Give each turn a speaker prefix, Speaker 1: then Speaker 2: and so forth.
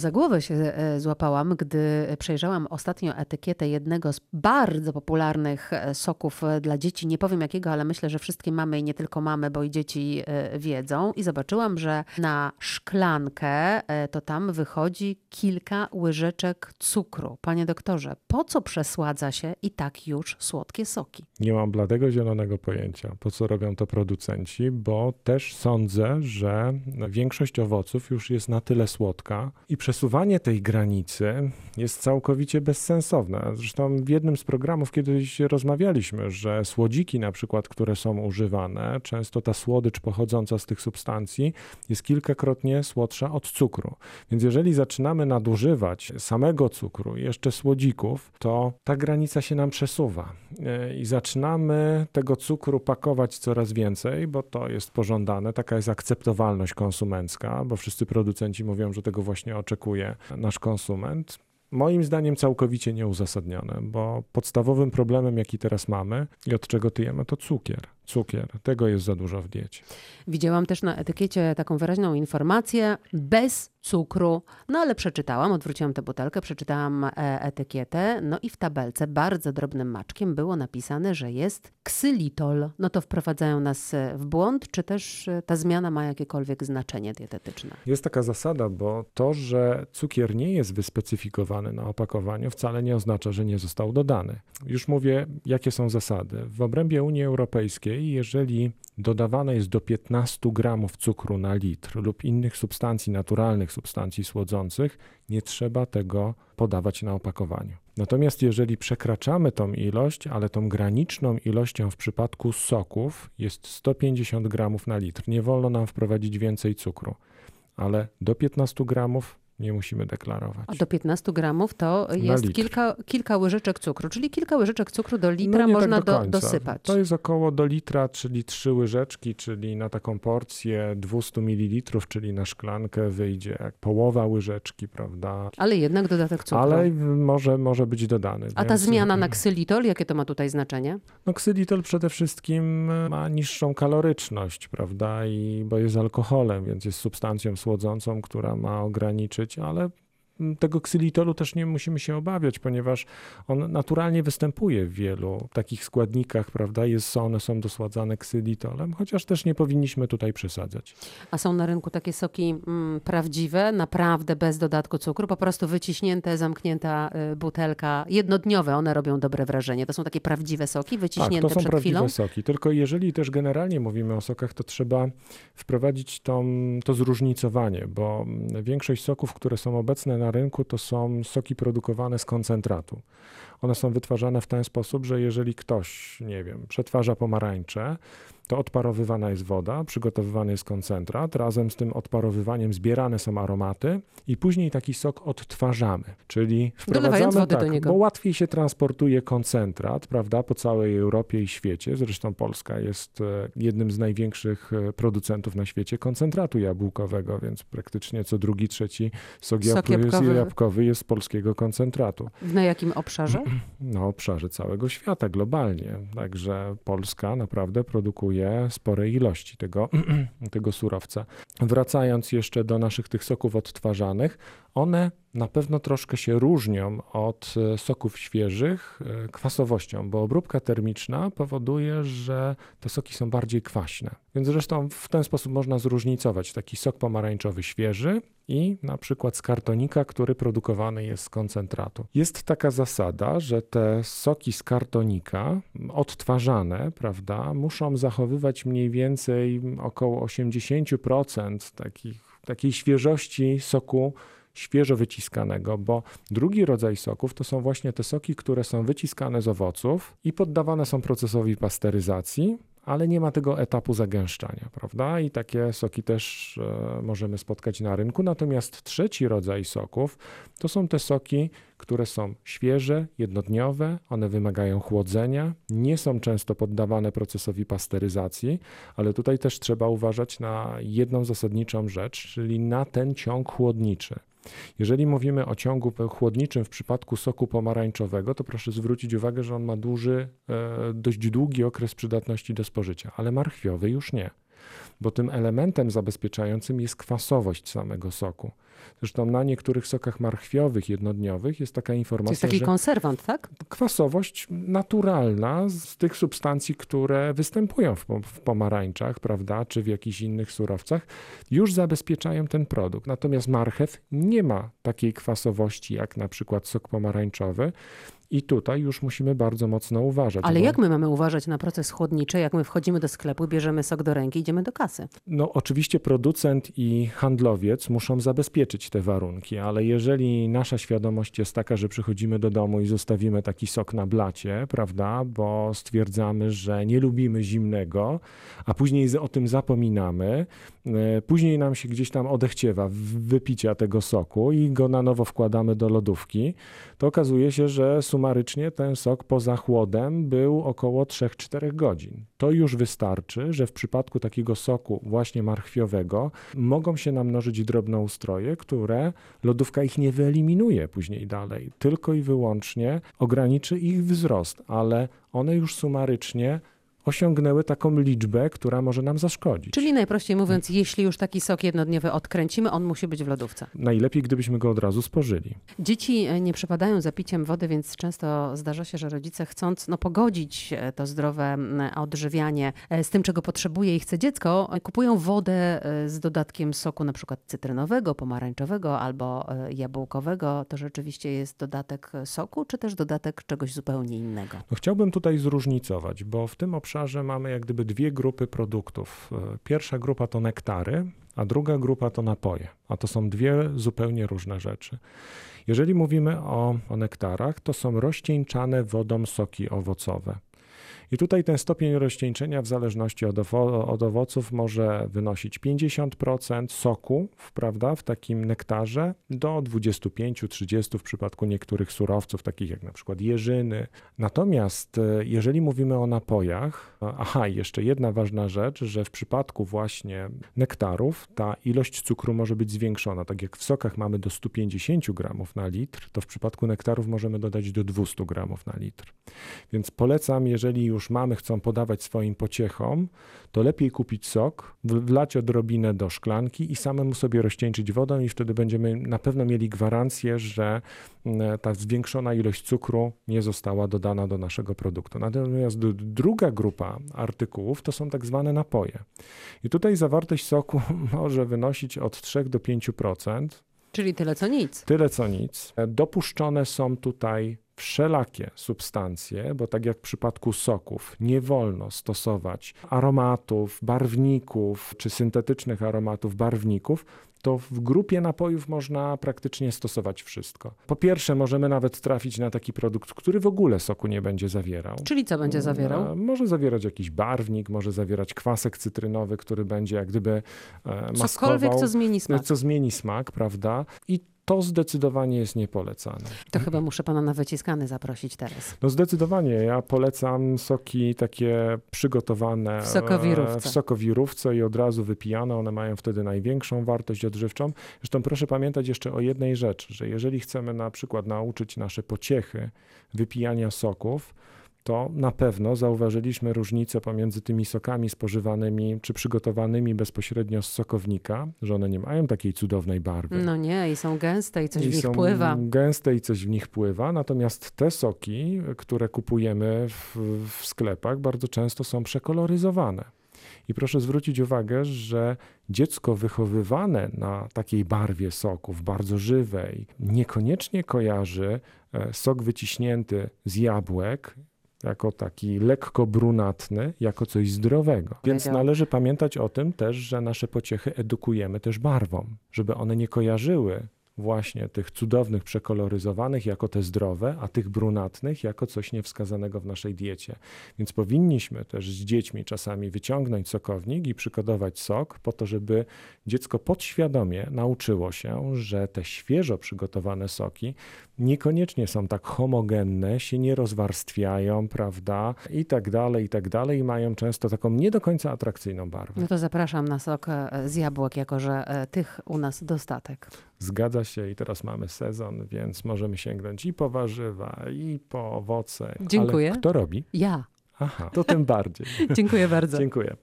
Speaker 1: Za głowę się e, złapałam, gdy przejrzałam ostatnio etykietę jednego z bardzo popularnych e, soków e, dla dzieci. Nie powiem jakiego, ale myślę, że wszystkie mamy i nie tylko mamy, bo i dzieci wiedzą. I zobaczyłam, że na szklankę to tam wychodzi kilka łyżeczek cukru. Panie doktorze, po co przesładza się i tak już słodkie soki?
Speaker 2: Nie mam bladego zielonego pojęcia, po co robią to producenci, bo też sądzę, że większość owoców już jest na tyle słodka i przesuwanie tej granicy jest całkowicie bezsensowne. Zresztą w jednym z programów kiedyś rozmawialiśmy, że słodziki na przykład, które są używane, często ta słodycz pochodząca z tych substancji jest kilkakrotnie słodsza od cukru. Więc jeżeli zaczynamy nadużywać samego cukru, jeszcze słodzików, to ta granica się nam przesuwa i zaczynamy tego cukru pakować coraz więcej, bo to jest pożądane, taka jest akceptowalność konsumencka, bo wszyscy producenci mówią, że tego właśnie oczekują oczekuje nasz konsument, moim zdaniem całkowicie nieuzasadnione, bo podstawowym problemem, jaki teraz mamy i od czego tyjemy, to cukier. Cukier, tego jest za dużo w diecie.
Speaker 1: Widziałam też na etykiecie taką wyraźną informację bez cukru. No ale przeczytałam, odwróciłam tę butelkę, przeczytałam e, etykietę, no i w tabelce bardzo drobnym maczkiem było napisane, że jest ksylitol. No to wprowadzają nas e, w błąd, czy też e, ta zmiana ma jakiekolwiek znaczenie dietetyczne?
Speaker 2: Jest taka zasada, bo to, że cukier nie jest wyspecyfikowany na opakowaniu, wcale nie oznacza, że nie został dodany. Już mówię, jakie są zasady. W obrębie Unii Europejskiej, jeżeli dodawane jest do 15 gramów cukru na litr lub innych substancji naturalnych, substancji słodzących, nie trzeba tego podawać na opakowaniu. Natomiast jeżeli przekraczamy tą ilość, ale tą graniczną ilością w przypadku soków jest 150 gramów na litr, nie wolno nam wprowadzić więcej cukru, ale do 15 gramów nie musimy deklarować.
Speaker 1: A do 15 gramów to jest kilka, kilka łyżeczek cukru, czyli kilka łyżeczek cukru do litra no można tak do do, dosypać.
Speaker 2: To jest około do litra, czyli trzy łyżeczki, czyli na taką porcję 200 ml, czyli na szklankę wyjdzie połowa łyżeczki, prawda?
Speaker 1: Ale jednak dodatek cukru.
Speaker 2: Ale może, może być dodany.
Speaker 1: A więc... ta zmiana na ksylitol, jakie to ma tutaj znaczenie?
Speaker 2: No ksylitol przede wszystkim ma niższą kaloryczność, prawda? I, bo jest alkoholem, więc jest substancją słodzącą, która ma ograniczyć ale tego ksylitolu też nie musimy się obawiać, ponieważ on naturalnie występuje w wielu takich składnikach, prawda? Jest, one są dosładzane ksylitolem, chociaż też nie powinniśmy tutaj przesadzać.
Speaker 1: A są na rynku takie soki mm, prawdziwe, naprawdę bez dodatku cukru, po prostu wyciśnięte, zamknięta y, butelka, jednodniowe, one robią dobre wrażenie. To są takie prawdziwe soki, wyciśnięte
Speaker 2: tak, to są prawdziwe
Speaker 1: chwilą?
Speaker 2: soki, tylko jeżeli też generalnie mówimy o sokach, to trzeba wprowadzić tą, to zróżnicowanie, bo większość soków, które są obecne na na rynku to są soki produkowane z koncentratu. One są wytwarzane w ten sposób, że jeżeli ktoś, nie wiem, przetwarza pomarańcze, to odparowywana jest woda, przygotowywany jest koncentrat, razem z tym odparowywaniem zbierane są aromaty i później taki sok odtwarzamy, czyli wprowadzamy
Speaker 1: wody
Speaker 2: tak,
Speaker 1: do niego.
Speaker 2: bo łatwiej się transportuje koncentrat, prawda, po całej Europie i świecie. Zresztą Polska jest e, jednym z największych e, producentów na świecie koncentratu jabłkowego, więc praktycznie co drugi, trzeci sok, sok jabłkowy. jabłkowy jest z polskiego koncentratu.
Speaker 1: Na jakim obszarze?
Speaker 2: Na obszarze całego świata, globalnie. Także Polska naprawdę produkuje sporej ilości tego, tego surowca. Wracając jeszcze do naszych tych soków odtwarzanych, one na pewno troszkę się różnią od e, soków świeżych e, kwasowością, bo obróbka termiczna powoduje, że te soki są bardziej kwaśne. Więc zresztą w ten sposób można zróżnicować taki sok pomarańczowy świeży i na przykład z kartonika, który produkowany jest z koncentratu. Jest taka zasada, że te soki z kartonika odtwarzane, prawda, muszą zachowywać mniej więcej około 80% takich, takiej świeżości soku świeżo wyciskanego, bo drugi rodzaj soków to są właśnie te soki, które są wyciskane z owoców i poddawane są procesowi pasteryzacji, ale nie ma tego etapu zagęszczania, prawda? I takie soki też e, możemy spotkać na rynku. Natomiast trzeci rodzaj soków to są te soki, które są świeże, jednodniowe, one wymagają chłodzenia, nie są często poddawane procesowi pasteryzacji, ale tutaj też trzeba uważać na jedną zasadniczą rzecz, czyli na ten ciąg chłodniczy. Jeżeli mówimy o ciągu chłodniczym w przypadku soku pomarańczowego, to proszę zwrócić uwagę, że on ma duży, e, dość długi okres przydatności do spożycia, ale marchwiowy już nie, bo tym elementem zabezpieczającym jest kwasowość samego soku. Zresztą na niektórych sokach marchwiowych, jednodniowych jest taka informacja,
Speaker 1: To jest taki
Speaker 2: że
Speaker 1: konserwant, tak?
Speaker 2: kwasowość naturalna z tych substancji, które występują w, w pomarańczach, prawda, czy w jakichś innych surowcach, już zabezpieczają ten produkt. Natomiast marchew nie ma takiej kwasowości jak na przykład sok pomarańczowy i tutaj już musimy bardzo mocno uważać.
Speaker 1: Ale
Speaker 2: bo-
Speaker 1: jak my mamy uważać na proces chłodniczy, jak my wchodzimy do sklepu, bierzemy sok do ręki, idziemy do kasy?
Speaker 2: No, oczywiście producent i handlowiec muszą zabezpieczyć te warunki, ale jeżeli nasza świadomość jest taka, że przychodzimy do domu i zostawimy taki sok na blacie, prawda, bo stwierdzamy, że nie lubimy zimnego, a później o tym zapominamy, e, później nam się gdzieś tam odechciewa wypicia tego soku i go na nowo wkładamy do lodówki, to okazuje się, że sumarycznie ten sok poza chłodem był około 3-4 godzin. To już wystarczy, że w przypadku takiego soku właśnie marchwiowego mogą się namnożyć drobnoustroje, które lodówka ich nie wyeliminuje później dalej, tylko i wyłącznie ograniczy ich wzrost, ale one już sumarycznie osiągnęły taką liczbę, która może nam zaszkodzić.
Speaker 1: Czyli najprościej mówiąc, jeśli już taki sok jednodniowy odkręcimy, on musi być w lodówce.
Speaker 2: Najlepiej, gdybyśmy go od razu spożyli.
Speaker 1: Dzieci e, nie przepadają za piciem wody, więc często zdarza się, że rodzice chcąc no, pogodzić e, to zdrowe odżywianie e, z tym, czego potrzebuje i chce dziecko, kupują wodę z dodatkiem soku na przykład cytrynowego, pomarańczowego albo jabłkowego. To rzeczywiście jest dodatek soku, czy też dodatek czegoś zupełnie innego?
Speaker 2: No chciałbym tutaj zróżnicować, bo w tym obszarze mamy jak gdyby dwie grupy produktów. E, Pierwsza grupa to nektary, a druga grupa to napoje, a to są dwie zupełnie różne rzeczy. Jeżeli mówimy o, o nektarach, to są rozcieńczane wodą soki owocowe. I tutaj ten stopień rozcieńczenia w zależności od, owo- od owoców może wynosić 50% soku, prawda, w takim nektarze do 25-30 w przypadku niektórych surowców, takich jak na przykład jeżyny. Natomiast e, jeżeli mówimy o napojach, a- aha, jeszcze jedna ważna rzecz, że w przypadku właśnie nektarów ta ilość cukru może być zwiększona. Tak jak w sokach mamy do 150 gramów na litr, to w przypadku nektarów możemy dodać do 200 gramów na litr. Więc polecam, jeżeli już mamy, chcą podawać swoim pociechom, to lepiej kupić sok, wlać odrobinę do szklanki i samemu sobie rozcieńczyć wodą i wtedy będziemy na pewno mieli gwarancję, że mm, ta zwiększona ilość cukru nie została dodana do naszego produktu. Natomiast druga grupa artykułów to są tak zwane napoje. I tutaj zawartość soku może wynosić od 3 do 5%.
Speaker 1: Czyli tyle co nic.
Speaker 2: Tyle co nic. Dopuszczone są tutaj wszelakie substancje, bo tak jak w przypadku soków, nie wolno stosować aromatów, barwników czy syntetycznych aromatów, barwników. To w grupie napojów można praktycznie stosować wszystko. Po pierwsze, możemy nawet trafić na taki produkt, który w ogóle soku nie będzie zawierał.
Speaker 1: Czyli co będzie zawierał?
Speaker 2: E, Może zawierać jakiś barwnik, może zawierać kwasek cytrynowy, który będzie jak gdyby e,
Speaker 1: Cokolwiek,
Speaker 2: maskował,
Speaker 1: co zmieni smak.
Speaker 2: co zmieni smak, prawda? I to zdecydowanie jest niepolecane.
Speaker 1: To chyba muszę pana na wyciskany zaprosić teraz.
Speaker 2: No zdecydowanie, ja polecam soki takie przygotowane
Speaker 1: W sokowirówce.
Speaker 2: e, w sokowirówce i od razu wypijane, one mają wtedy największą wartość odżywczą. Zresztą proszę pamiętać jeszcze o jednej rzeczy, że jeżeli chcemy na przykład nauczyć nasze pociechy wypijania soków, to na pewno zauważyliśmy różnicę pomiędzy tymi sokami spożywanymi czy przygotowanymi bezpośrednio z sokownika, że one nie mają takiej cudownej barwy.
Speaker 1: No nie, i są gęste i coś
Speaker 2: I
Speaker 1: w nich
Speaker 2: są
Speaker 1: pływa.
Speaker 2: gęste i coś w nich pływa, natomiast te soki, które kupujemy w, w sklepach, bardzo często są przekoloryzowane. I proszę zwrócić uwagę, że dziecko wychowywane na takiej barwie soków, bardzo żywej, niekoniecznie kojarzy e, sok wyciśnięty z jabłek jako taki lekko brunatny, jako coś zdrowego. Więc
Speaker 1: Wiedziałam.
Speaker 2: należy pamiętać o tym też, że nasze pociechy edukujemy też barwą, żeby one nie kojarzyły właśnie tych cudownych przekoloryzowanych jako te zdrowe, a tych brunatnych jako coś niewskazanego w naszej diecie. Więc powinniśmy też z dziećmi czasami wyciągnąć sokownik i przygotować sok po to, żeby dziecko podświadomie nauczyło się, że te świeżo przygotowane soki niekoniecznie są tak homogenne, się nie rozwarstwiają, prawda, i tak dalej, i tak dalej, i mają często taką nie do końca atrakcyjną barwę.
Speaker 1: No to zapraszam na sok e, z jabłek, jako że e, tych u nas dostatek.
Speaker 2: Zgadza się i teraz mamy sezon, więc możemy sięgnąć i po warzywa, i po owoce.
Speaker 1: Dziękuję.
Speaker 2: Ale kto robi?
Speaker 1: Ja.
Speaker 2: Aha, to tym bardziej.
Speaker 1: Dziękuję bardzo.
Speaker 2: Dziękuję.